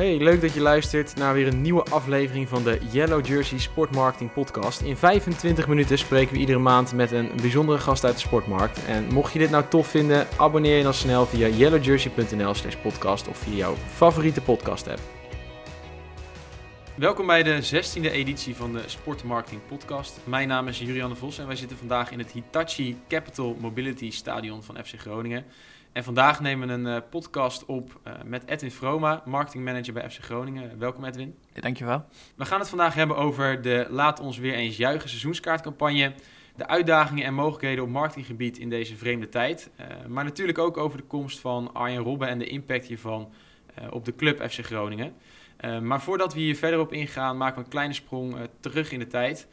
Hey, leuk dat je luistert naar weer een nieuwe aflevering van de Yellow Jersey Sportmarketing Podcast. In 25 minuten spreken we iedere maand met een bijzondere gast uit de sportmarkt. En mocht je dit nou tof vinden, abonneer je dan snel via yellowjersey.nl/slash podcast of via jouw favoriete podcast app. Welkom bij de 16e editie van de Sportmarketing Podcast. Mijn naam is Julian de Vos en wij zitten vandaag in het Hitachi Capital Mobility Stadion van FC Groningen. En vandaag nemen we een uh, podcast op uh, met Edwin Vroma, marketingmanager bij FC Groningen. Welkom Edwin. Dankjewel. We gaan het vandaag hebben over de Laat ons weer eens juichen seizoenskaartcampagne. De uitdagingen en mogelijkheden op marketinggebied in deze vreemde tijd. Uh, maar natuurlijk ook over de komst van Arjen Robben en de impact hiervan op de club FC Groningen. maar voordat we hier verder op ingaan, maken we een kleine sprong terug in de tijd.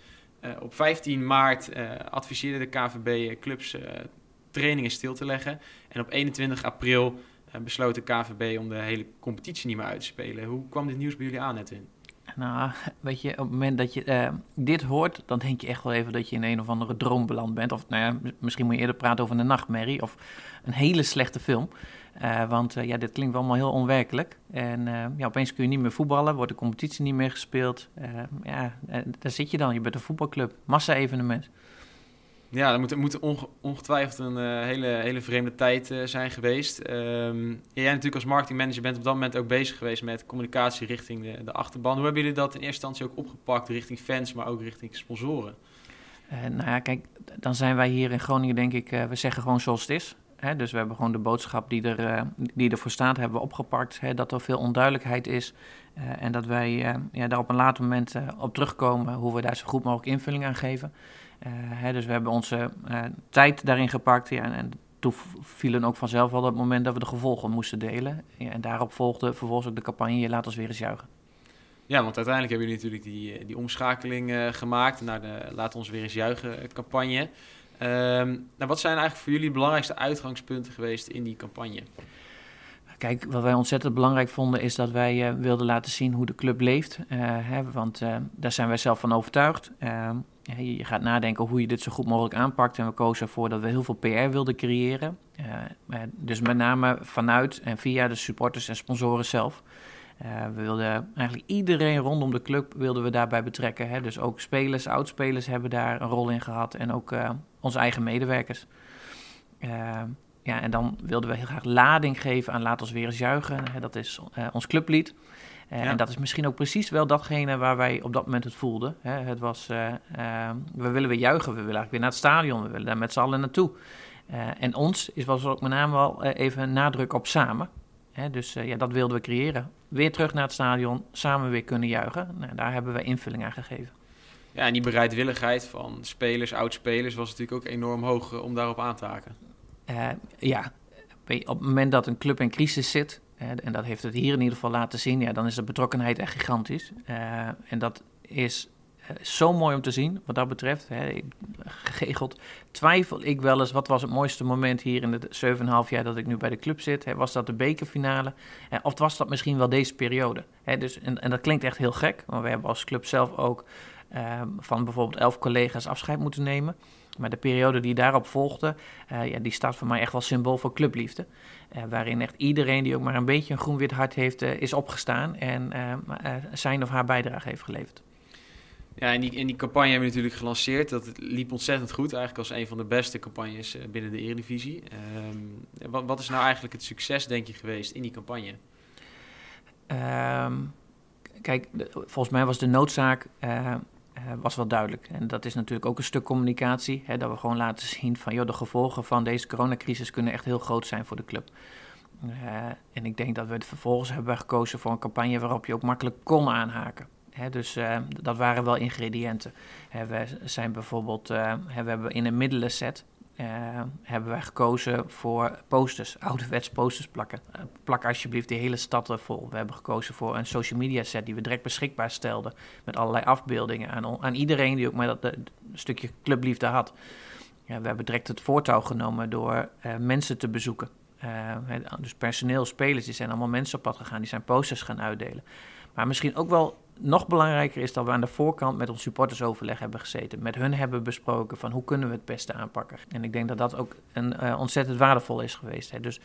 op 15 maart adviseerde de KVB clubs trainingen stil te leggen. En op 21 april uh, besloot de KVB om de hele competitie niet meer uit te spelen. Hoe kwam dit nieuws bij jullie aan, Edwin? Nou, weet je, op het moment dat je uh, dit hoort, dan denk je echt wel even dat je in een of andere droom beland bent. Of nou ja, misschien moet je eerder praten over een nachtmerrie of een hele slechte film. Uh, want ja, dit klinkt allemaal heel onwerkelijk. En ja, opeens kun je niet meer voetballen, wordt de competitie niet meer gespeeld. ja, daar zit je dan, je bent een voetbalclub, massa-evenement. Ja, dat moet, moet ongetwijfeld een uh, hele, hele vreemde tijd uh, zijn geweest. Um, jij natuurlijk als marketingmanager bent op dat moment ook bezig geweest met communicatie richting de, de achterban. Hoe hebben jullie dat in eerste instantie ook opgepakt richting fans, maar ook richting sponsoren? Uh, nou ja, kijk, dan zijn wij hier in Groningen denk ik, we zeggen gewoon zoals het is. Hè? Dus we hebben gewoon de boodschap die, er, die ervoor staat, hebben we opgepakt. Hè? Dat er veel onduidelijkheid is en dat wij ja, daar op een later moment op terugkomen hoe we daar zo goed mogelijk invulling aan geven. Hè, dus we hebben onze tijd daarin gepakt. Ja, en, en, toen vielen ook vanzelf al het moment dat we de gevolgen moesten delen. En daarop volgde vervolgens ook de campagne laat ons weer eens juichen. Ja, want uiteindelijk hebben jullie natuurlijk die, die omschakeling gemaakt naar de Laat ons weer eens juichen campagne. Um, nou, wat zijn eigenlijk voor jullie de belangrijkste uitgangspunten geweest in die campagne? Kijk, wat wij ontzettend belangrijk vonden is dat wij uh, wilden laten zien hoe de club leeft. Uh, hè, want uh, daar zijn wij zelf van overtuigd. Ehm, je gaat nadenken hoe je dit zo goed mogelijk aanpakt. En we kozen ervoor dat we heel veel PR wilden creëren. Dus met name vanuit en via de supporters en sponsoren zelf. Uh, we wilden eigenlijk iedereen rondom de club wilden we daarbij betrekken. Hè? Dus ook spelers, oudspelers hebben daar een rol in gehad. En ook uh, onze eigen medewerkers. ja, en dan wilden we heel graag lading geven aan Laat ons weer eens juichen. Hè? Dat is ons clublied. Ja. En dat is misschien ook precies wel datgene waar wij op dat moment het voelden. Hè. Het was, uh, we willen weer juichen, we willen eigenlijk weer naar het stadion, we willen daar met z'n allen naartoe. en ons is, was ook met name wel even een nadruk op samen. Hè. Dus ja, dat wilden we creëren. Weer terug naar het stadion, samen weer kunnen juichen. Nou, daar hebben we invulling aan gegeven. Ja, en die bereidwilligheid van spelers, oud-spelers, was natuurlijk ook enorm hoog om daarop aan te haken. ja, op het moment dat een club in crisis zit, en dat heeft het hier in ieder geval laten zien, ja, dan is de betrokkenheid echt gigantisch. Uh, en dat is zo mooi om te zien, wat dat betreft. Hè. Gegegeld twijfel ik wel eens, wat was het mooiste moment hier in de 7,5 jaar dat ik nu bij de club zit? Hè. Was dat de bekerfinale? Of was dat misschien wel deze periode? Hè, dus, en, dat klinkt echt heel gek, maar we hebben als club zelf ook van bijvoorbeeld elf collega's afscheid moeten nemen. Maar de periode die daarop volgde, uh, ja, die staat voor mij echt wel symbool voor clubliefde. Uh, waarin echt iedereen die ook maar een beetje een groen-wit hart heeft, uh, is opgestaan en zijn of haar bijdrage heeft geleverd. Ja, en die, in die campagne hebben we natuurlijk gelanceerd. Dat liep ontzettend goed, eigenlijk als een van de beste campagnes binnen de Eredivisie. Um, wat, wat, is nou eigenlijk het succes, denk je, geweest in die campagne? Um, kijk, volgens mij was de noodzaak uh, was wel duidelijk. En dat is natuurlijk ook een stuk communicatie. Hè, dat we gewoon laten zien van joh, de gevolgen van deze coronacrisis kunnen echt heel groot zijn voor de club. En ik denk dat we het vervolgens hebben gekozen voor een campagne waarop je ook makkelijk kon aanhaken. Dus uh, dat waren wel ingrediënten. We zijn bijvoorbeeld, he, we hebben in een middelenset uh, hebben wij gekozen voor posters, ouderwets posters plakken. Plak alsjeblieft de hele stad vol. We hebben gekozen voor een social media set die we direct beschikbaar stelden. Met allerlei afbeeldingen aan, iedereen die ook maar dat stukje clubliefde had. We hebben direct het voortouw genomen door mensen te bezoeken. dus personeel, spelers, die zijn allemaal mensen op pad gegaan. Die zijn posters gaan uitdelen. Maar misschien ook wel nog belangrijker is dat we aan de voorkant met ons supportersoverleg hebben gezeten. Met hun hebben besproken van hoe kunnen we het beste aanpakken. En ik denk dat dat ook een, uh, ontzettend waardevol is geweest. Hè. Dus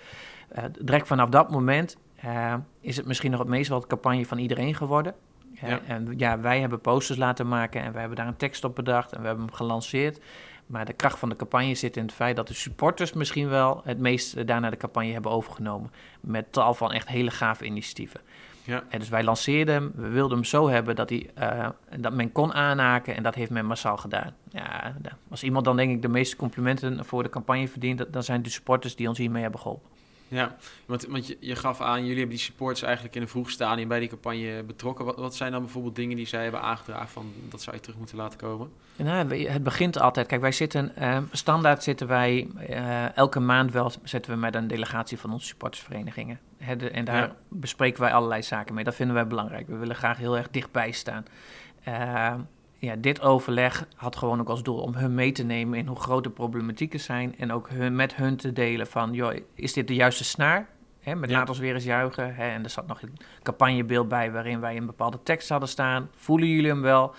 uh, direct vanaf dat moment is het misschien nog het meest wat campagne van iedereen geworden. Ja. En ja, wij hebben posters laten maken en wij hebben daar een tekst op bedacht en we hebben hem gelanceerd. Maar de kracht van de campagne zit in het feit dat de supporters misschien wel het meest daarna de campagne hebben overgenomen. Met tal van echt hele gave initiatieven. Ja. En dus wij lanceerden hem, we wilden hem zo hebben dat, hij, uh, dat men kon aanhaken en dat heeft men massaal gedaan. Ja, als iemand dan denk ik de meeste complimenten voor de campagne verdient, dan zijn de supporters die ons hiermee hebben geholpen. Ja, want, want je, je, gaf aan, jullie hebben die supporters eigenlijk in een vroeg stadium bij die campagne betrokken. Wat, wat, zijn dan bijvoorbeeld dingen die zij hebben aangedragen van dat zou je terug moeten laten komen? Nou, het begint altijd. Kijk, wij zitten, uh, standaard zitten wij, uh, elke maand wel zetten we met een delegatie van onze supportersverenigingen. en daar bespreken wij allerlei zaken mee. Dat vinden wij belangrijk. We willen graag heel erg dichtbij staan. Uh, ja, dit overleg had gewoon ook als doel om hun mee te nemen in hoe groot de problematieken zijn. En ook hun, met hun te delen van, joh, is dit de juiste snaar? Hè, met laat ons weer eens juichen. Hè, en er zat nog een campagnebeeld bij waarin wij een bepaalde tekst hadden staan. Voelen jullie hem wel?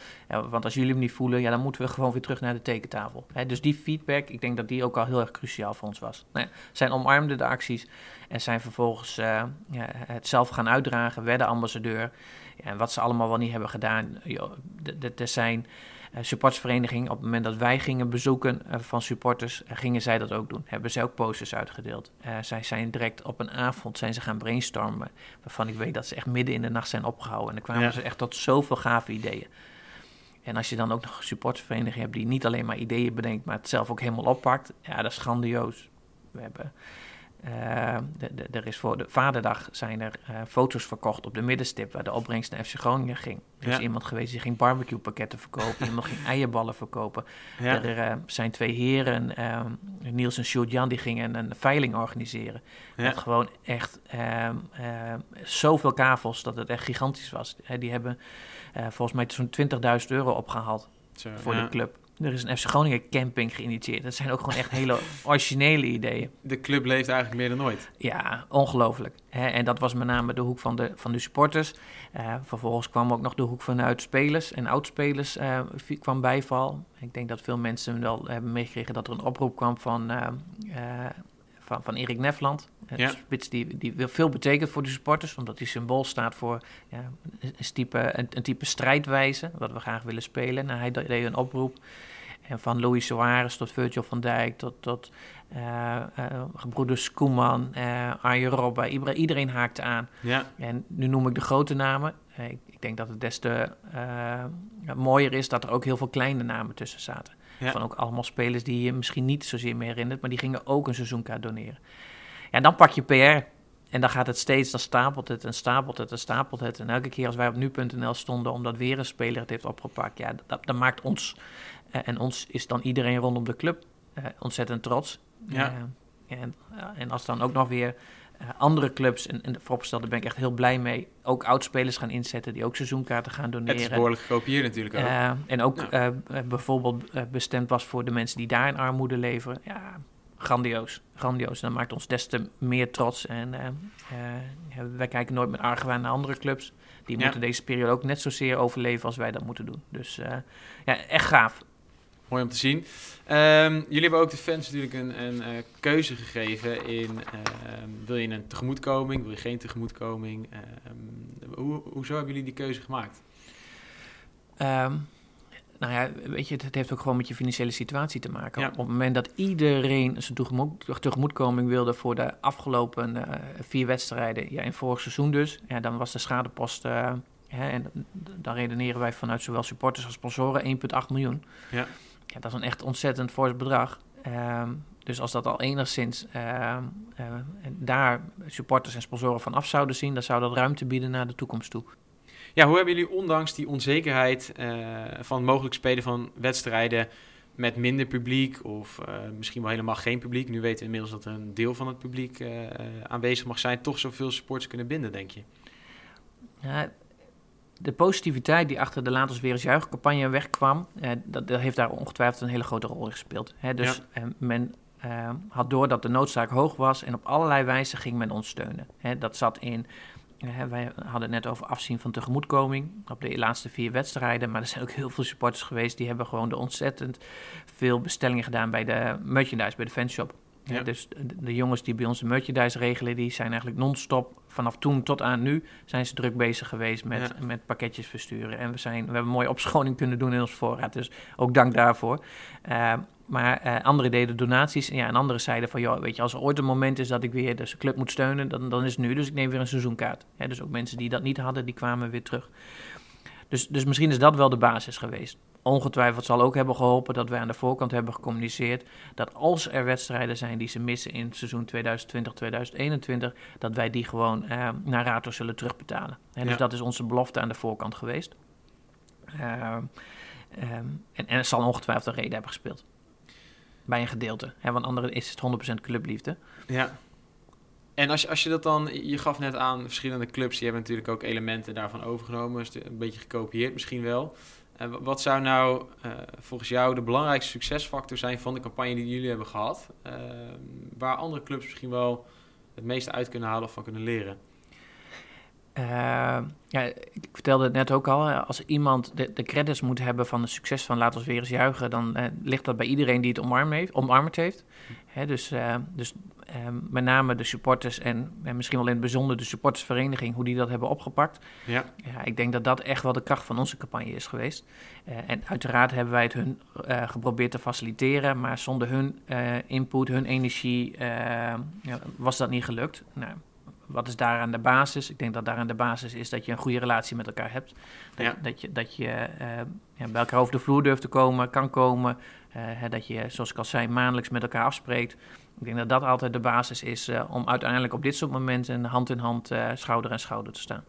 want als jullie hem niet voelen, ja, dan moeten we gewoon weer terug naar de tekentafel. Hè, dus die feedback, ik denk dat die ook al heel erg cruciaal voor ons was. Nou ja, zijn omarmde de acties en zijn vervolgens uh, ja, het zelf gaan uitdragen, werden ambassadeur. Ja, en wat ze allemaal wel niet hebben gedaan. Er zijn uh, supportersverenigingen, op het moment dat wij gingen bezoeken uh, van supporters, uh, gingen zij dat ook doen. Hebben ze ook posters uitgedeeld. zij zijn direct op een avond zijn ze gaan brainstormen, waarvan ik weet dat ze echt midden in de nacht zijn opgehouden. En dan kwamen ze echt tot zoveel gave ideeën. En als je dan ook nog een supportersvereniging hebt die niet alleen maar ideeën bedenkt, maar het zelf ook helemaal oppakt, ja, dat is grandioos. We hebben uh, er is voor de Vaderdag zijn er uh, foto's verkocht op de middenstip waar de opbrengst naar FC Groningen ging. Er is iemand geweest die ging barbecue pakketten verkopen, iemand ging eierballen verkopen. Ja. Er uh, zijn twee heren, ehm, Niels en Sjoerd Jan, die gingen een veiling organiseren. Ja. Met gewoon echt ehm, ehm, zoveel kavels dat het echt gigantisch was. die hebben volgens mij zo'n 20.000 euro opgehaald Zo, voor de club. Er is een FC Groningen camping geïnitieerd. Dat zijn ook gewoon echt hele originele ideeën. De club leeft eigenlijk meer dan ooit. Ja, ongelooflijk. En dat was met name de hoek van de, van de supporters. Uh, vervolgens kwam ook nog de hoek vanuit spelers en oudspelers uh, kwam bijval. Ik denk dat veel mensen wel hebben meegekregen dat er een oproep kwam van uh, van, van Erik Nefland. Een spits die, die veel betekent voor de supporters, omdat hij symbool staat voor ja, een, type, een, een, type strijdwijze, wat we graag willen spelen. Nou, hij deed een oproep. En van Louis Suarez tot Virgil van Dijk, tot, tot uh, uh, gebroeders Koeman, uh, Arjen Robben. Iedereen haakte aan. Ja. En nu noem ik de grote namen. Ik, ik, denk dat het des te mooier is dat er ook heel veel kleine namen tussen zaten. Van ook allemaal spelers die je misschien niet zozeer meer herinnert, maar die gingen ook een seizoenkaart doneren. Ja, dan pak je PR. En dan gaat het steeds, dan stapelt het en stapelt het en stapelt het. En elke keer als wij op nu.nl stonden, omdat weer een speler het heeft opgepakt, ja, dat, dat maakt ons, uh, en ons is dan iedereen rondom de club uh, ontzettend trots. Ja. Uh, en, en als dan ook nog weer andere clubs, en, en vooropgesteld, daar ben ik echt heel blij mee, ook oudspelers gaan inzetten die ook seizoenkaarten gaan doneren. Het is behoorlijk gekopieerd natuurlijk ook. Uh, en ook ja. uh, bijvoorbeeld bestemd was voor de mensen die daar in armoede leven. Ja, grandioos. Grandioos. En dat maakt ons des te meer trots. En wij kijken nooit met argwaan naar andere clubs. Die moeten deze periode ook net zozeer overleven als wij dat moeten doen. Dus ja, echt gaaf. Mooi om te zien. Um, jullie hebben ook de fans natuurlijk een, een uh, keuze gegeven in... Uh, wil je een tegemoetkoming, wil je geen tegemoetkoming? Uh, hoe, hoezo hebben jullie die keuze gemaakt? Um, nou ja, weet je, het heeft ook gewoon met je financiële situatie te maken. Ja. Op het moment dat iedereen zijn tegemoet, tegemoetkoming wilde voor de afgelopen eh, vier wedstrijden, ja, in vorig seizoen dus, ja, dan was de schadepost... Hè, en dan redeneren wij vanuit zowel supporters als sponsoren 1,8 miljoen. Ja ja, dat is een echt ontzettend fors bedrag. Um, dus als dat al enigszins uh, uh, daar supporters en sponsoren van af zouden zien, dan zou dat ruimte bieden naar de toekomst toe. Ja, hoe hebben jullie ondanks die onzekerheid uh, van mogelijk spelen van wedstrijden met minder publiek of misschien wel helemaal geen publiek, nu weten we inmiddels dat een deel van het publiek aanwezig mag zijn, toch zoveel supporters kunnen binden, denk je? Ja, de positiviteit die achter de Laat ons weer eens juichcampagne wegkwam, eh, dat, dat, heeft daar ongetwijfeld een hele grote rol in gespeeld. Hè? Dus eh, men eh, had door dat de noodzaak hoog was en op allerlei wijzen ging men ons steunen. Hè? Dat zat in, wij hadden het net over afzien van tegemoetkoming op de laatste vier wedstrijden, maar er zijn ook heel veel supporters geweest die hebben gewoon de ontzettend veel bestellingen gedaan bij de merchandise, bij de fanshop. Ja. Dus de, jongens die bij ons de merchandise regelen, die zijn eigenlijk non-stop vanaf toen tot aan nu zijn ze druk bezig geweest met, met pakketjes versturen. En we, zijn, we hebben mooie opschoning kunnen doen in ons voorraad. Dus ook dank daarvoor. Uh, maar uh, anderen deden donaties. Ja, en anderen zeiden van, joh, weet je, als er ooit een moment is dat ik weer de club moet steunen, dan, dan is het nu. Dus ik neem weer een seizoenkaart. Ja, dus ook mensen die dat niet hadden, die kwamen weer terug. Dus, dus misschien is dat wel de basis geweest. Ongetwijfeld zal ook hebben geholpen dat wij aan de voorkant hebben gecommuniceerd dat als er wedstrijden zijn die ze missen in het seizoen 2020-2021, dat wij die gewoon uh, naar Rato zullen terugbetalen. En dus dat is onze belofte aan de voorkant geweest. Uh, um, en, en het zal ongetwijfeld een reden hebben gespeeld. Bij een gedeelte. Hè, want anderen is het 100% clubliefde. Ja. En als je, als je dat dan, je gaf net aan verschillende clubs, die hebben natuurlijk ook elementen daarvan overgenomen, een beetje gekopieerd misschien wel. Uh, wat zou nou uh, volgens jou de belangrijkste succesfactor zijn van de campagne die jullie hebben gehad, uh, waar andere clubs misschien wel het meeste uit kunnen halen of van kunnen leren? Ja, ik vertelde het net ook al, als iemand de, de credits moet hebben van het succes van Laat ons weer eens juichen, dan ligt dat bij iedereen die het omarmd heeft. Omarmd heeft. Hè, dus, dus Ehm, met name de supporters en, en, misschien wel in het bijzonder de supportersvereniging, hoe die dat hebben opgepakt. Ja. ja ik denk dat dat echt wel de kracht van onze campagne is geweest. En uiteraard hebben wij het hun geprobeerd te faciliteren, maar zonder hun input, hun energie, ja, was dat niet gelukt. Nou, wat is daar aan de basis? Ik denk dat daar aan de basis is dat je een goede relatie met elkaar hebt. Dat, ja. dat je, dat je ja, bij elkaar over de vloer durft te komen, kan komen. dat je, zoals ik al zei, maandelijks met elkaar afspreekt. Ik denk dat dat altijd de basis is uh, om uiteindelijk op dit soort momenten hand in hand, schouder aan schouder te staan.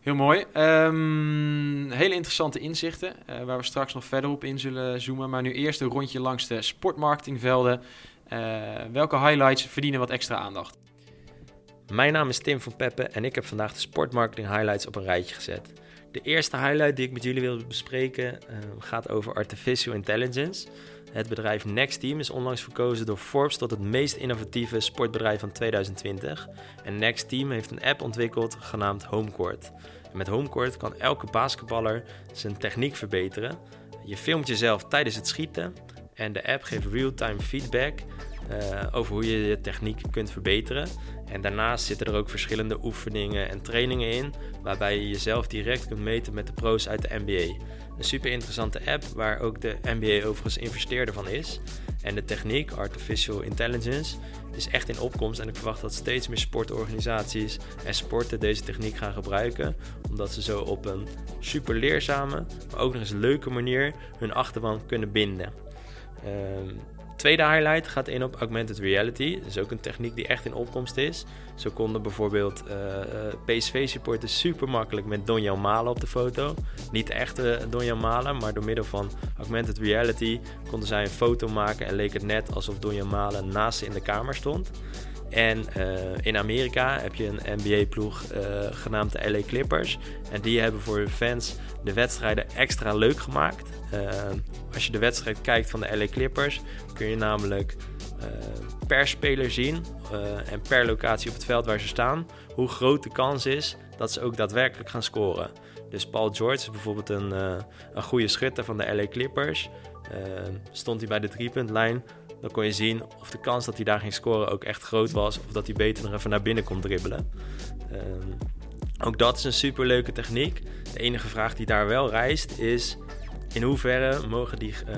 Heel mooi. Um, hele interessante inzichten, uh, waar we straks nog verder op in zullen zoomen. Maar nu eerst een rondje langs de sportmarketingvelden. welke highlights verdienen wat extra aandacht? Mijn naam is Tim van Peppen en ik heb vandaag de sportmarketing highlights op een rijtje gezet. De eerste highlight die ik met jullie wil bespreken gaat over artificial intelligence. Het bedrijf Next Team is onlangs verkozen door Forbes tot het meest innovatieve sportbedrijf van 2020. En Next Team heeft een app ontwikkeld genaamd Homecourt. Met Homecourt kan elke basketballer zijn techniek verbeteren. Je filmt jezelf tijdens het schieten en de app geeft real-time feedback uh, over hoe je je techniek kunt verbeteren. En daarnaast zitten er ook verschillende oefeningen en trainingen in, waarbij je jezelf direct kunt meten met de pro's uit de NBA. Een super interessante app waar ook de NBA overigens investeerder van is. En de techniek, artificial intelligence, is echt in opkomst. En ik verwacht dat steeds meer sportorganisaties en sporten deze techniek gaan gebruiken. Omdat ze zo op een super leerzame, maar ook nog eens leuke manier hun achterban kunnen binden. Uh, tweede highlight gaat in op augmented reality. Dat is ook een techniek die echt in opkomst is. Zo konden bijvoorbeeld uh, eh, PSV-supporters super makkelijk met Donjan Malen op de foto. Niet de echte Donjan Malen, maar door middel van augmented reality konden zij een foto maken en leek het net alsof Donjan Malen naast ze in de kamer stond. En uh, in Amerika heb je een NBA-ploeg uh, genaamd de LA Clippers. En die hebben voor hun fans de wedstrijden extra leuk gemaakt. Uh, als je de wedstrijd kijkt van de LA Clippers, kun je namelijk per speler zien en per locatie op het veld waar ze staan, hoe groot de kans is dat ze ook daadwerkelijk gaan scoren. Dus Paul George is bijvoorbeeld een, een goede schutter van de LA Clippers. stond hij bij de driepuntlijn, dan kon je zien of de kans dat hij daar ging scoren ook echt groot was. Of dat hij beter nog even naar binnen kon dribbelen. Um, ook dat is een super leuke techniek. De enige vraag die daar wel rijst is: in hoeverre mogen die uh,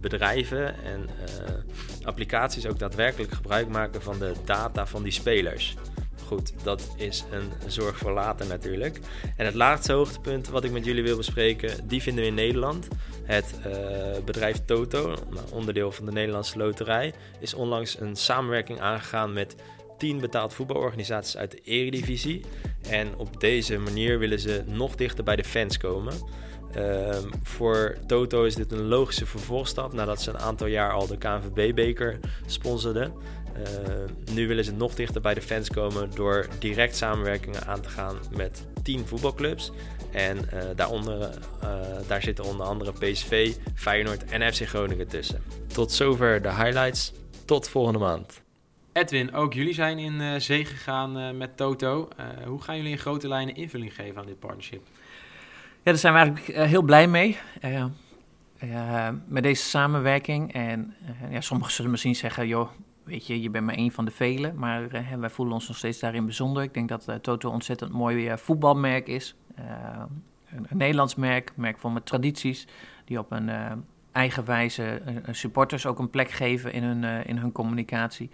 bedrijven en uh, applicaties ook daadwerkelijk gebruik maken van de data van die spelers? goed, dat is een zorg voor later natuurlijk. En het laatste hoogtepunt wat ik met jullie wil bespreken, die vinden we in Nederland. Het uh, bedrijf Toto, nou, onderdeel van de Nederlandse Loterij, is onlangs een samenwerking aangegaan met 10 betaald voetbalorganisaties uit de Eredivisie. En op deze manier willen ze nog dichter bij de fans komen. Um, voor Toto is dit een logische vervolgstap nadat ze een aantal jaar al de KNVB-beker sponsorden. Uh, nu willen ze nog dichter bij de fans komen door direct samenwerkingen aan te gaan met 10 voetbalclubs. En uh, daaronder, uh, daar zitten onder andere PSV, Feyenoord en FC Groningen tussen. Tot zover de highlights. Tot volgende maand. Edwin, ook jullie zijn in zee gegaan met Toto. hoe gaan jullie in grote lijnen invulling geven aan dit partnership? Ja, daar zijn we eigenlijk heel blij mee. met deze samenwerking. En ja, sommigen zullen misschien zeggen, joh, weet je, je bent maar één van de velen. Maar uh, wij voelen ons nog steeds daarin bijzonder. Ik denk dat uh, Toto ontzettend mooi voetbalmerk is. Een, een, Nederlands merk, merk vol met tradities. Die op een eigen wijze supporters ook een plek geven in hun, in hun communicatie.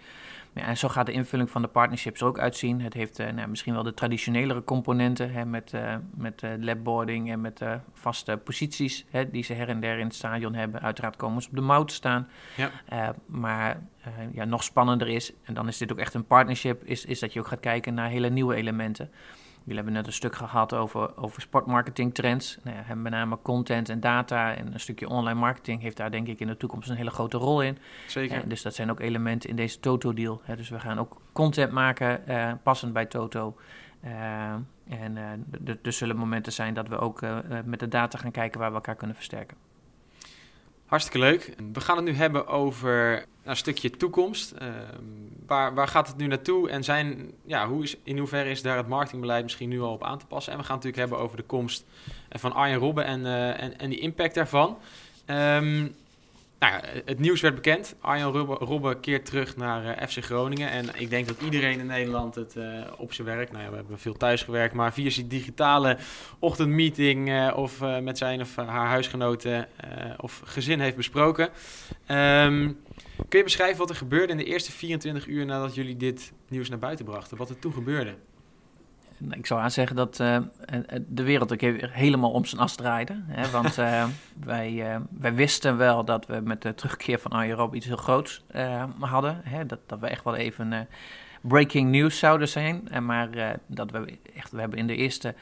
Ja, en zo gaat de invulling van de partnerships er ook uitzien. Het heeft uh, nou, misschien wel de traditionelere componenten hè, met, uh, met labboarding en met vaste posities hè, die ze her en der in het stadion hebben. Uiteraard komen ze op de mouw te staan. Ja. maar ja, nog spannender is, en dan is dit ook echt een partnership, is, is dat je ook gaat kijken naar hele nieuwe elementen. Jullie hebben net een stuk gehad over, over sportmarketing trends. Nou ja, met name content en data en een stukje online marketing heeft daar denk ik in de toekomst een hele grote rol in. Zeker. dus dat zijn ook elementen in deze Toto-deal. Dus we gaan ook content maken, uh, passend bij Toto. Uh, en er zullen momenten zijn dat we ook met de data gaan kijken waar we elkaar kunnen versterken. Hartstikke leuk. We gaan het nu hebben over een stukje toekomst. Uh, waar, waar gaat het nu naartoe? En zijn, ja, hoe is, in hoeverre is daar het marketingbeleid misschien nu al op aan te passen? En we gaan het natuurlijk hebben over de komst van Arjen Robben en, uh, en, en die impact daarvan. Um, nou het nieuws werd bekend. Arjan Robben, keert terug naar eh, FC Groningen. En ik denk dat iedereen in Nederland het uh, op zijn werk... Nou ja, we hebben veel thuis gewerkt, maar via zijn digitale ochtendmeeting... Uh, of met zijn of haar huisgenoten of gezin heeft besproken. Um, kun je beschrijven wat er gebeurde in de eerste 24 uur... nadat jullie dit nieuws naar buiten brachten? Wat er toen gebeurde? Ik zou aanzeggen dat uh, de wereld ook helemaal om zijn as draaide. Hè? Want uh, wij, uh, wij wisten wel dat we met de terugkeer van Arjen Rob iets heel groots hadden. Hè? Dat, dat we echt wel even breaking news zouden zijn. Maar dat we echt, we hebben in de eerste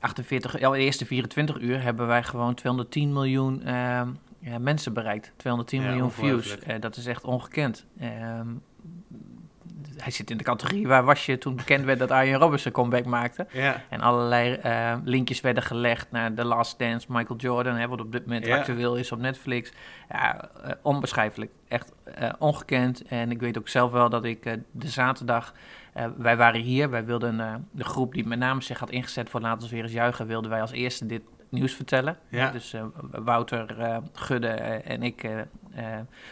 48, ja, de eerste 24 uur hebben wij gewoon 210 miljoen mensen bereikt. 210 miljoen views. dat is echt ongekend. Hij zit in de categorie waar was je toen bekend werd dat Arjen Robinson comeback maakte. Ja. En allerlei uh, linkjes werden gelegd naar The Last Dance, Michael Jordan, hè, wat op dit moment actueel is op Netflix. Ja, uh, onbeschrijfelijk. Echt uh, ongekend. En ik weet ook zelf wel dat ik de zaterdag... wij waren hier, wij wilden de groep die met name zich had ingezet voor Laten we weer eens juichen... wilden wij als eerste dit nieuws vertellen. Ja. Dus Wouter, Gudde en ik uh,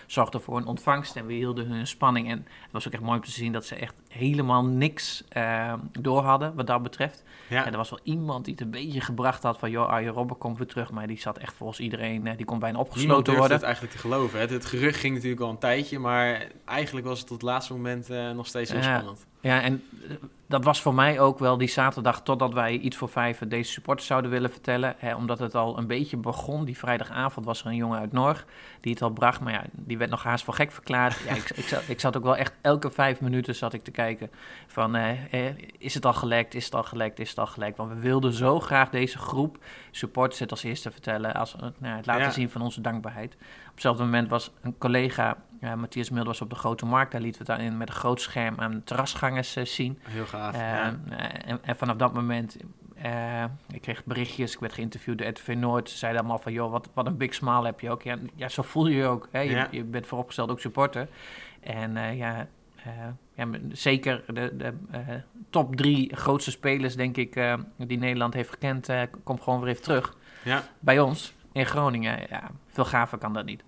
zorgde voor een ontvangst en we hielden hun spanning. En het was ook echt mooi om te zien dat ze echt helemaal niks uh, door hadden wat dat betreft. Ja. En er was wel iemand die het een beetje gebracht had van... joh, Arjen Robben komt weer terug. Maar die zat echt volgens iedereen, uh, die kon bijna opgesloten worden. het eigenlijk te geloven. Hè? Het gerucht ging natuurlijk al een tijdje... maar eigenlijk was het tot het laatste moment nog steeds heel spannend. Ja, en dat was voor mij ook wel die zaterdag totdat wij iets voor vijf deze supporters zouden willen vertellen. Hè, omdat het al een beetje begon. Die vrijdagavond was er een jongen uit Norg die het al bracht. Maar ja, die werd nog haast voor gek verklaard. Ja, ik, ik, zat, ik zat ook wel echt elke vijf minuten zat ik te kijken van eh, eh, is het al gelekt, is het al gelekt, is het al gelekt. Want we wilden zo graag deze groep supporters het als eerste vertellen. Als, uh, nou, het laten zien van onze dankbaarheid. Op hetzelfde moment was een collega Matthias Mulder was op de Grote Markt. Daar lieten we het in met een groot scherm aan terrasgangers uh, zien. Heel gaaf. Uh, en, en, vanaf dat moment, uh, ik kreeg berichtjes, ik werd geïnterviewd door RTV Noord. Ze zeiden allemaal van, joh, wat, wat een big smile heb je ook. Ja, ja zo voel je je ook. Hè? Je, ja. je bent vooropgesteld ook supporter. En ja, ja, zeker de, de top drie grootste spelers, denk ik, die Nederland heeft gekend, komt gewoon weer even terug. Ja. Bij ons in Groningen. Ja, veel gaver kan dat niet.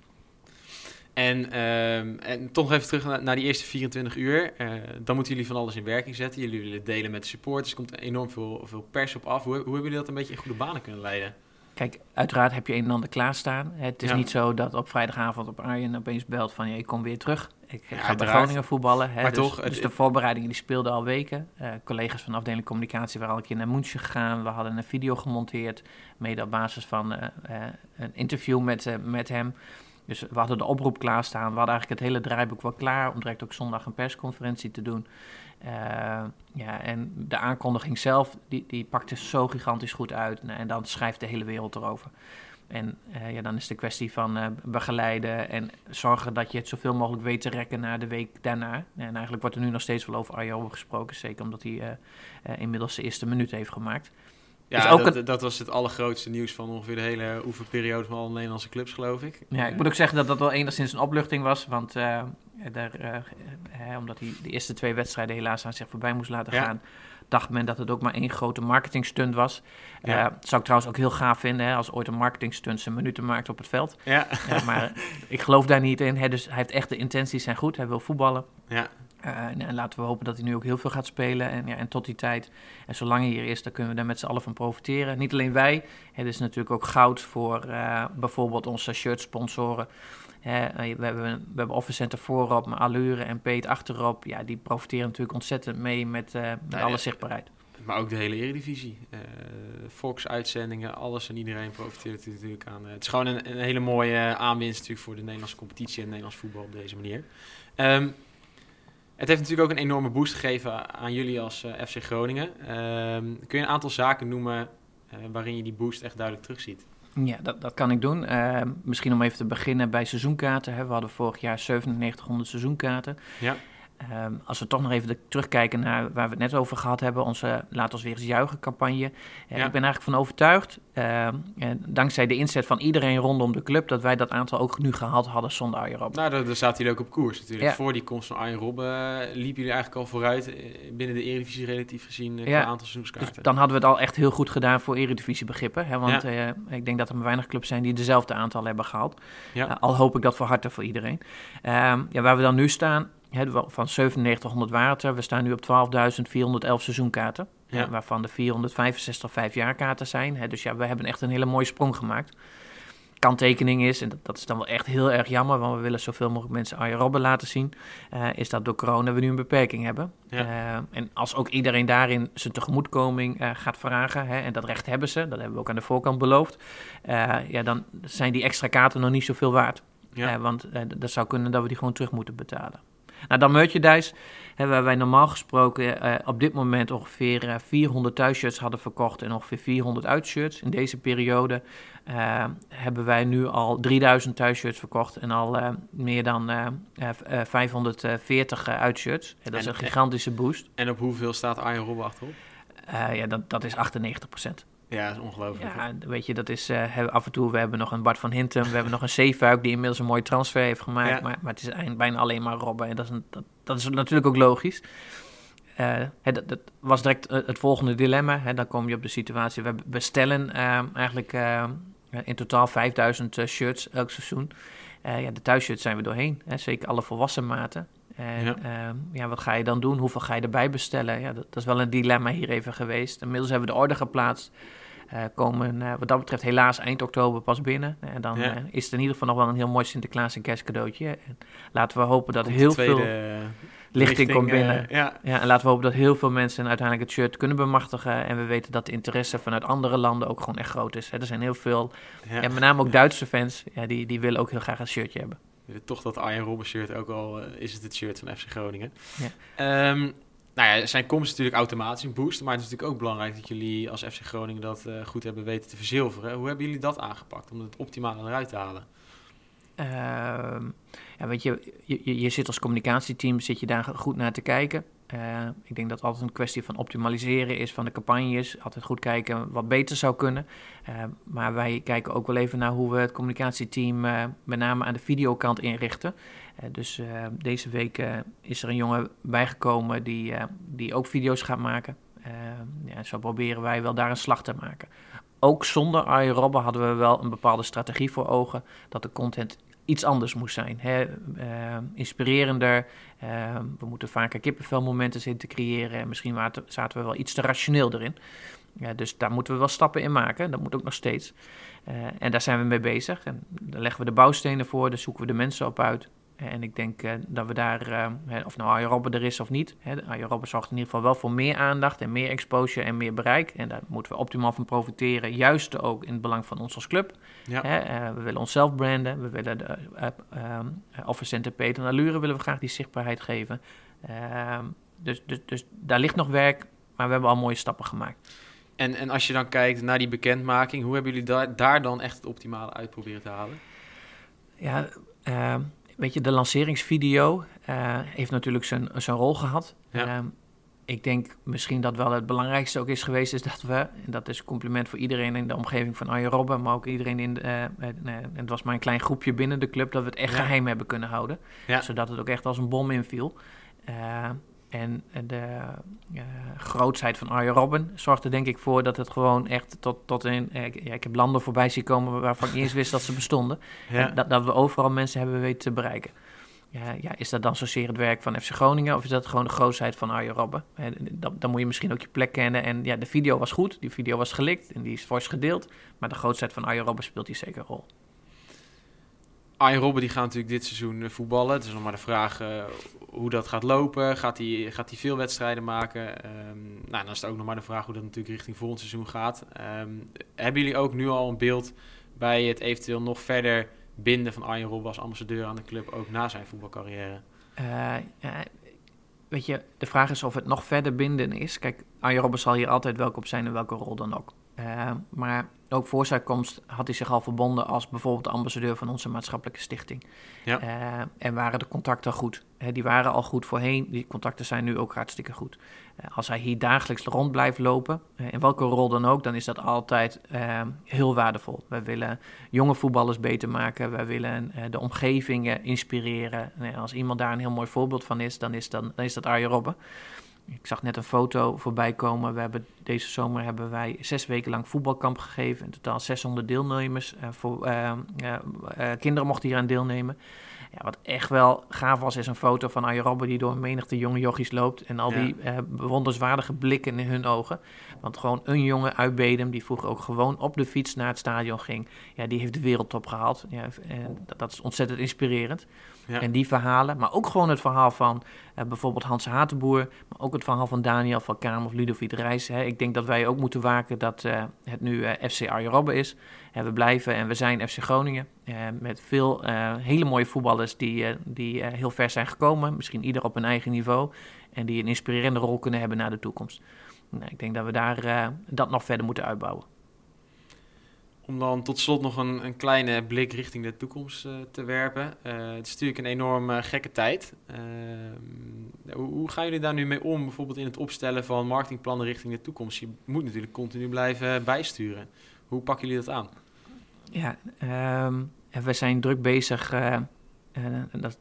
En, um, en toch even terug naar, naar die eerste 24 uur. Uh, dan moeten jullie van alles in werking zetten. Jullie willen delen met de supporters. Er komt enorm veel, veel pers op af. Hoe, hoe hebben jullie dat een beetje in goede banen kunnen leiden? Kijk, uiteraard heb je een en ander klaarstaan. Het is niet zo dat op vrijdagavond op Arjen opeens belt van... Ja, ik kom weer terug. Ik ja, ga bij Groningen voetballen. Hè. Maar dus, toch, dus de voorbereidingen die speelden al weken. Uh, collega's van de afdeling communicatie waren al een keer naar München gegaan. We hadden een video gemonteerd. Mede op basis van uh, uh, een interview met, met hem... Dus we hadden de oproep klaarstaan. We hadden eigenlijk het hele draaiboek wel klaar om direct ook zondag een persconferentie te doen. Uh, ja, en de aankondiging zelf, die, die pakte zo gigantisch goed uit. En dan schrijft de hele wereld erover. En uh, ja, dan is de kwestie van uh, begeleiden en zorgen dat je het zoveel mogelijk weet te rekken naar de week daarna. En eigenlijk wordt er nu nog steeds wel over Arjo gesproken, zeker omdat hij inmiddels de eerste minuut heeft gemaakt. Ja, dat, dat, was het allergrootste nieuws van ongeveer de hele oefenperiode van alle Nederlandse clubs, geloof ik. Ja, ik moet ook zeggen dat dat wel enigszins een opluchting was. Want uh, daar, uh, omdat hij de eerste twee wedstrijden helaas aan zich voorbij moest laten gaan. Dacht men dat het ook maar één grote marketingstunt was. Ja. Eh, zou ik trouwens ook heel gaaf vinden, hè, als ooit een marketingstunt zijn minuten maakt op het veld. Ja. Ja, maar ik geloof daar niet in. Hè, dus hij heeft echt de intenties zijn goed. Hij wil voetballen. Ja. Uh, en, en, laten we hopen dat hij nu ook heel veel gaat spelen. En, ja, en tot die tijd, en zolang hij hier is, dan kunnen we daar met z'n allen van profiteren. Niet alleen wij, het is natuurlijk ook goud voor bijvoorbeeld onze shirt-sponsoren. Uh, we, hebben, we hebben Office Center voorop, maar Allure en Peet achterop. Ja, die profiteren natuurlijk ontzettend mee met, met Nee, alle zichtbaarheid. Maar ook de hele Eredivisie. Eh Fox-uitzendingen, alles en iedereen profiteert er natuurlijk aan. Eh, het is gewoon een, een hele mooie eh, aanwinst natuurlijk voor de Nederlandse competitie en Nederlands voetbal op deze manier. Ehm, het heeft natuurlijk ook een enorme boost gegeven aan jullie als eh, FC Groningen. Ehm, kun je een aantal zaken noemen eh, waarin je die boost echt duidelijk terugziet? Ja, dat, dat kan ik doen. Uh, misschien om even te beginnen bij seizoenkaarten. We hadden vorig jaar 9700 seizoenkaarten. Ja. Um, als we toch nog even de, terugkijken naar waar we het net over gehad hebben, onze Laat ons weer eens juichen campagne. Uh, ja. Ik ben eigenlijk van overtuigd, uh, dankzij de inzet van iedereen rondom de club, dat wij dat aantal ook nu gehaald hadden zonder Arjen Robben. Nou, daar, daar zaten jullie ook op koers natuurlijk. Ja. Voor die komst van Arjen Robben liepen jullie eigenlijk al vooruit eh, binnen de Eredivisie relatief gezien qua aantal seizoenskaarten. Dus dan hadden we het al echt heel goed gedaan voor Eredivisie begrippen. Hè? Want ik denk dat er maar weinig clubs zijn die dezelfde aantal hebben gehaald. Eh, al hoop ik dat voor harte voor iedereen. Ehm, ja, waar we dan nu staan, van 9700 water. We staan nu op 12.411 seizoenkaarten. Ja. Hè, waarvan de 465 vijfjaarkaarten zijn. Dus ja, we hebben echt een hele mooie sprong gemaakt. Kanttekening is, en dat, dat, is dan wel echt heel erg jammer, want we willen zoveel mogelijk mensen Arjen Robben laten zien, uh, is dat door corona we nu een beperking hebben. Ja. Uh, en als ook iedereen daarin zijn tegemoetkoming uh, gaat vragen, hè, en dat recht hebben ze, dat hebben we ook aan de voorkant beloofd, ja, dan zijn die extra kaarten nog niet zoveel waard. Ja. want dat zou kunnen dat we die gewoon terug moeten betalen. Nou, dan merchandise, waar wij normaal gesproken uh, op dit moment ongeveer uh, 400 thuisshirts hadden verkocht en ongeveer 400 uitshirts. In deze periode uh, hebben wij nu al 3000 thuisshirts verkocht en al meer dan 540 uitshirts. dat en, is een gigantische boost. En op hoeveel staat Arjen Robben achterop? ja, dat, dat is 98 procent. Ja, dat is ongelooflijk. Ja, weet je, dat is uh, af en toe. We hebben nog een Bart van Hintem, we hebben nog een Zeefuik die inmiddels een mooie transfer heeft gemaakt. Ja. Maar, maar het is bijna alleen maar Robben. En dat is, een, dat, dat is natuurlijk ook logisch. Uh, het, dat was direct het volgende dilemma. Hè. Dan kom je op de situatie. We bestellen uh, eigenlijk in totaal 5000 shirts elk seizoen. ja, de thuisshirts zijn we doorheen. Hè. Zeker alle volwassen maten. En ja. Uh, ja. wat ga je dan doen? Hoeveel ga je erbij bestellen? Ja, dat, dat, is wel een dilemma hier even geweest. Inmiddels hebben we de order geplaatst. Uh, komen uh, wat dat betreft helaas eind oktober pas binnen. En dan ja. is het in ieder geval nog wel een heel mooi Sinterklaas en kerstcadeautje. En laten we hopen dat komt heel veel lichting, komt binnen. ja. Ja, en laten we hopen dat heel veel mensen uiteindelijk het shirt kunnen bemachtigen. En we weten dat de interesse vanuit andere landen ook gewoon echt groot is. Hè. Er zijn heel veel, en met name ook Duitse fans, ja, die, die willen ook heel graag een shirtje hebben toch dat Arjen Robben shirt, ook al uh, is het het shirt van FC Groningen. Ja. Um, nou ja, zijn komst is natuurlijk automatisch een boost, maar het is natuurlijk ook belangrijk dat jullie als FC Groningen dat uh, goed hebben weten te verzilveren. Hoe hebben jullie dat aangepakt om het optimale eruit te halen? Uh, ja, weet je, je, je zit als communicatieteam, zit je daar goed naar te kijken. Uh, ik denk dat het altijd een kwestie van optimaliseren is van de campagnes. Altijd goed kijken wat beter zou kunnen. Uh, maar wij kijken ook wel even naar hoe we het communicatieteam uh, met name aan de videokant inrichten. dus deze week is er een jongen bijgekomen die, die ook video's gaat maken. ja, zo proberen wij wel daar een slag te maken. Ook zonder Arjen Robben hadden we wel een bepaalde strategie voor ogen dat de content iets anders moest zijn. Hè? Uh, inspirerender. Uh, we moeten vaker kippenvelmomenten zien te creëren. En misschien zaten we wel iets te rationeel erin. Ja, dus daar moeten we wel stappen in maken. Dat moet ook nog steeds. Uh, en daar zijn we mee bezig. En daar leggen we de bouwstenen voor. Daar zoeken we de mensen op uit. En ik denk uh, dat we daar, uh, of nou Arjen Robben er is of niet, Arjen Robben zorgt in ieder geval wel voor meer aandacht en meer exposure en meer bereik. En daar moeten we optimaal van profiteren, juist ook in het belang van ons als club. Ja. Hè, uh, we willen onszelf branden, we willen de Office Center Peter en Allure willen we graag die zichtbaarheid geven. Ehm, dus, dus, dus daar ligt nog werk, maar we hebben al mooie stappen gemaakt. En, en als je dan kijkt naar die bekendmaking, hoe hebben jullie daar, daar dan echt het optimale uit proberen te halen? Ja, uh, weet je, de lanceringsvideo uh, heeft natuurlijk zijn, zijn rol gehad. Ja. Uh, ik denk misschien dat wel het belangrijkste ook is geweest, is dat we, en dat is een compliment voor iedereen in de omgeving van Arjen Robben, maar ook iedereen in, de, uh, het was maar een klein groepje binnen de club, dat we het echt ja. geheim hebben kunnen houden. Ja. Zodat het ook echt als een bom inviel. En de uh, grootsheid van Arjen Robben zorgt er denk ik voor dat het gewoon echt tot, tot in... ja, ik heb landen voorbij zien komen waarvan ik niet eens wist dat ze bestonden. Ja. Dat, dat we overal mensen hebben weten te bereiken. Ja, ja, is dat dan zozeer het werk van FC Groningen of is dat gewoon de grootheid van Arjen Robben? Dan, dan moet je misschien ook je plek kennen. En ja, de video was goed, die video was gelikt en die is fors gedeeld. Maar de grootheid van Arjen Robben speelt hier zeker een rol. Arjen Robben die gaat natuurlijk dit seizoen eh, voetballen. Het is nog maar de vraag uh, hoe dat gaat lopen. Gaat hij, gaat veel wedstrijden maken? Um, nou, dan is het ook nog maar de vraag hoe dat natuurlijk richting volgend seizoen gaat. Um, hebben jullie ook nu al een beeld bij het eventueel nog verder binden van Arjen Robben als ambassadeur aan de club, ook na zijn voetbalcarrière? Uh, weet je, de vraag is of het nog verder binden is. Kijk, Arjen Robben zal hier altijd welkom zijn in welke rol dan ook. Uh, maar ook voor zijn komst had hij zich al verbonden als bijvoorbeeld de ambassadeur van onze maatschappelijke stichting. Ja. Uh, en waren de contacten goed. die waren al goed voorheen, die contacten zijn nu ook hartstikke goed. Uh, als hij hier dagelijks rond blijft lopen, in welke rol dan ook, dan is dat altijd heel waardevol. We willen jonge voetballers beter maken, wij willen de omgevingen inspireren. als iemand daar een heel mooi voorbeeld van is, dan is, dan, dan is dat Arjen Robben. Ik zag net een foto voorbij komen. We hebben, deze zomer hebben wij zes weken lang voetbalkamp gegeven. In totaal 600 deelnemers. Uh, voor, uh, uh, kinderen mochten hier aan deelnemen. Ja, wat echt wel gaaf was, is een foto van Arjen Robben die door een menigte jonge jochies loopt. En al die bewonderenswaardige blikken in hun ogen. Want gewoon een jongen uit Bedem, die vroeger ook gewoon op de fiets naar het stadion ging. Ja, die heeft de wereldtop gehaald. Ja, en dat, dat is ontzettend inspirerend. En die verhalen, maar ook gewoon het verhaal van uh, bijvoorbeeld Hans Hatenboer, maar ook het verhaal van Daniel van Kamer of Ludovic Reis. Hè. Ik denk dat wij ook moeten waken dat uh, het nu uh, FC Arjen Robben is. we blijven en we zijn FC Groningen met veel hele mooie voetballers die, die heel ver zijn gekomen, misschien ieder op hun eigen niveau. En die een inspirerende rol kunnen hebben naar de toekomst. Nou, ik denk dat we daar dat nog verder moeten uitbouwen. Om dan tot slot nog een, een kleine blik richting de toekomst uh, te werpen. Uh, het is natuurlijk een enorm uh, gekke tijd. Hoe, hoe, gaan jullie daar nu mee om, bijvoorbeeld in het opstellen van marketingplannen richting de toekomst? Je moet natuurlijk continu blijven bijsturen. Hoe pakken jullie dat aan? Ja, um, we zijn druk bezig. dat,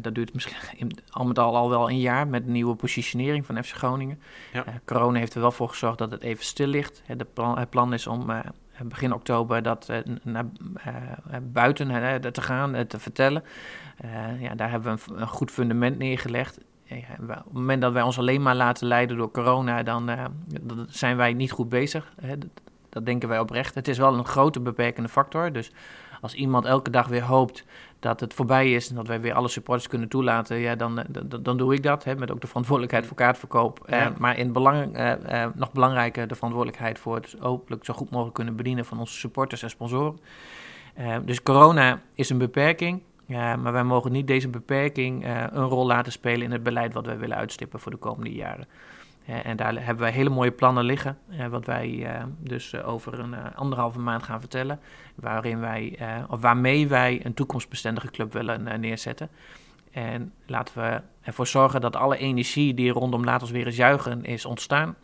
dat duurt misschien al met al, al wel een jaar met nieuwe positionering van FC Groningen. Ja. corona heeft er wel voor gezorgd dat het even stil ligt. Het plan, het plan is om begin oktober dat uh, naar uh, buiten te gaan, te vertellen. ja, daar hebben we een, goed fundament neergelegd. Op het moment dat wij ons alleen maar laten leiden door corona, dan zijn wij niet goed bezig. Dat denken wij oprecht. Het is wel een grote beperkende factor. Dus als iemand elke dag weer hoopt dat het voorbij is en dat wij weer alle supporters kunnen toelaten, ja, dan, eh, dan, dan doe ik dat. Hè, met ook de verantwoordelijkheid voor kaartverkoop. Eh, maar in belang, eh, nog belangrijker de verantwoordelijkheid voor het hopelijk zo goed mogelijk kunnen bedienen van onze supporters en sponsoren. dus corona is een beperking. maar wij mogen niet deze beperking een rol laten spelen in het beleid wat wij willen uitstippen voor de komende jaren. En daar hebben wij hele mooie plannen liggen, wat wij uh, dus over een anderhalve maand gaan vertellen. Waarin wij, of waarmee wij een toekomstbestendige club willen neerzetten. En laten we ervoor zorgen dat alle energie die rondom Laat ons weer eens juichen is ontstaan.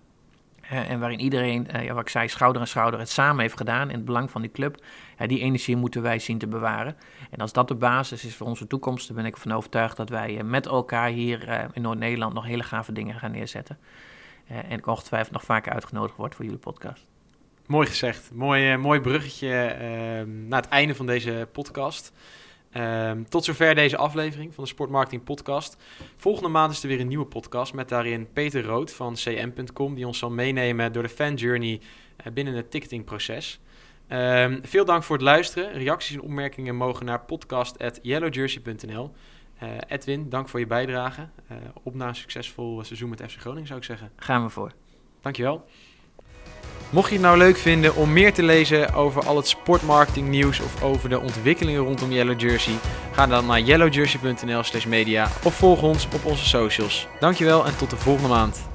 En waarin iedereen, ja, wat ik zei, schouder aan schouder het samen heeft gedaan in het belang van die club. die energie moeten wij zien te bewaren. En als dat de basis is voor onze toekomst, dan ben ik ervan overtuigd dat wij met elkaar hier in Noord-Nederland nog hele gave dingen gaan neerzetten. En ik ongetwijfeld nog vaker uitgenodigd word voor jullie podcast. Mooi gezegd. Mooi, mooi bruggetje uh, naar het einde van deze podcast. Ehm, tot zover deze aflevering van de Sportmarketing Podcast. Volgende maand is er weer een nieuwe podcast met daarin Peter Rood van cm.com, die ons zal meenemen door de fan journey eh, binnen het ticketingproces. Um, veel dank voor het luisteren. Reacties en opmerkingen mogen naar podcast.yellowjersey.nl. Uh, Edwin, dank voor je bijdrage. Uh, op naar een succesvol seizoen met FC Groningen, zou ik zeggen. Gaan we voor. Dankjewel. Mocht je het nou leuk vinden om meer te lezen over al het sportmarketing nieuws of over de ontwikkelingen rondom Yellow Jersey, ga dan naar yellowjersey.nl slash media of volg ons op onze socials. Dankjewel en tot de volgende maand.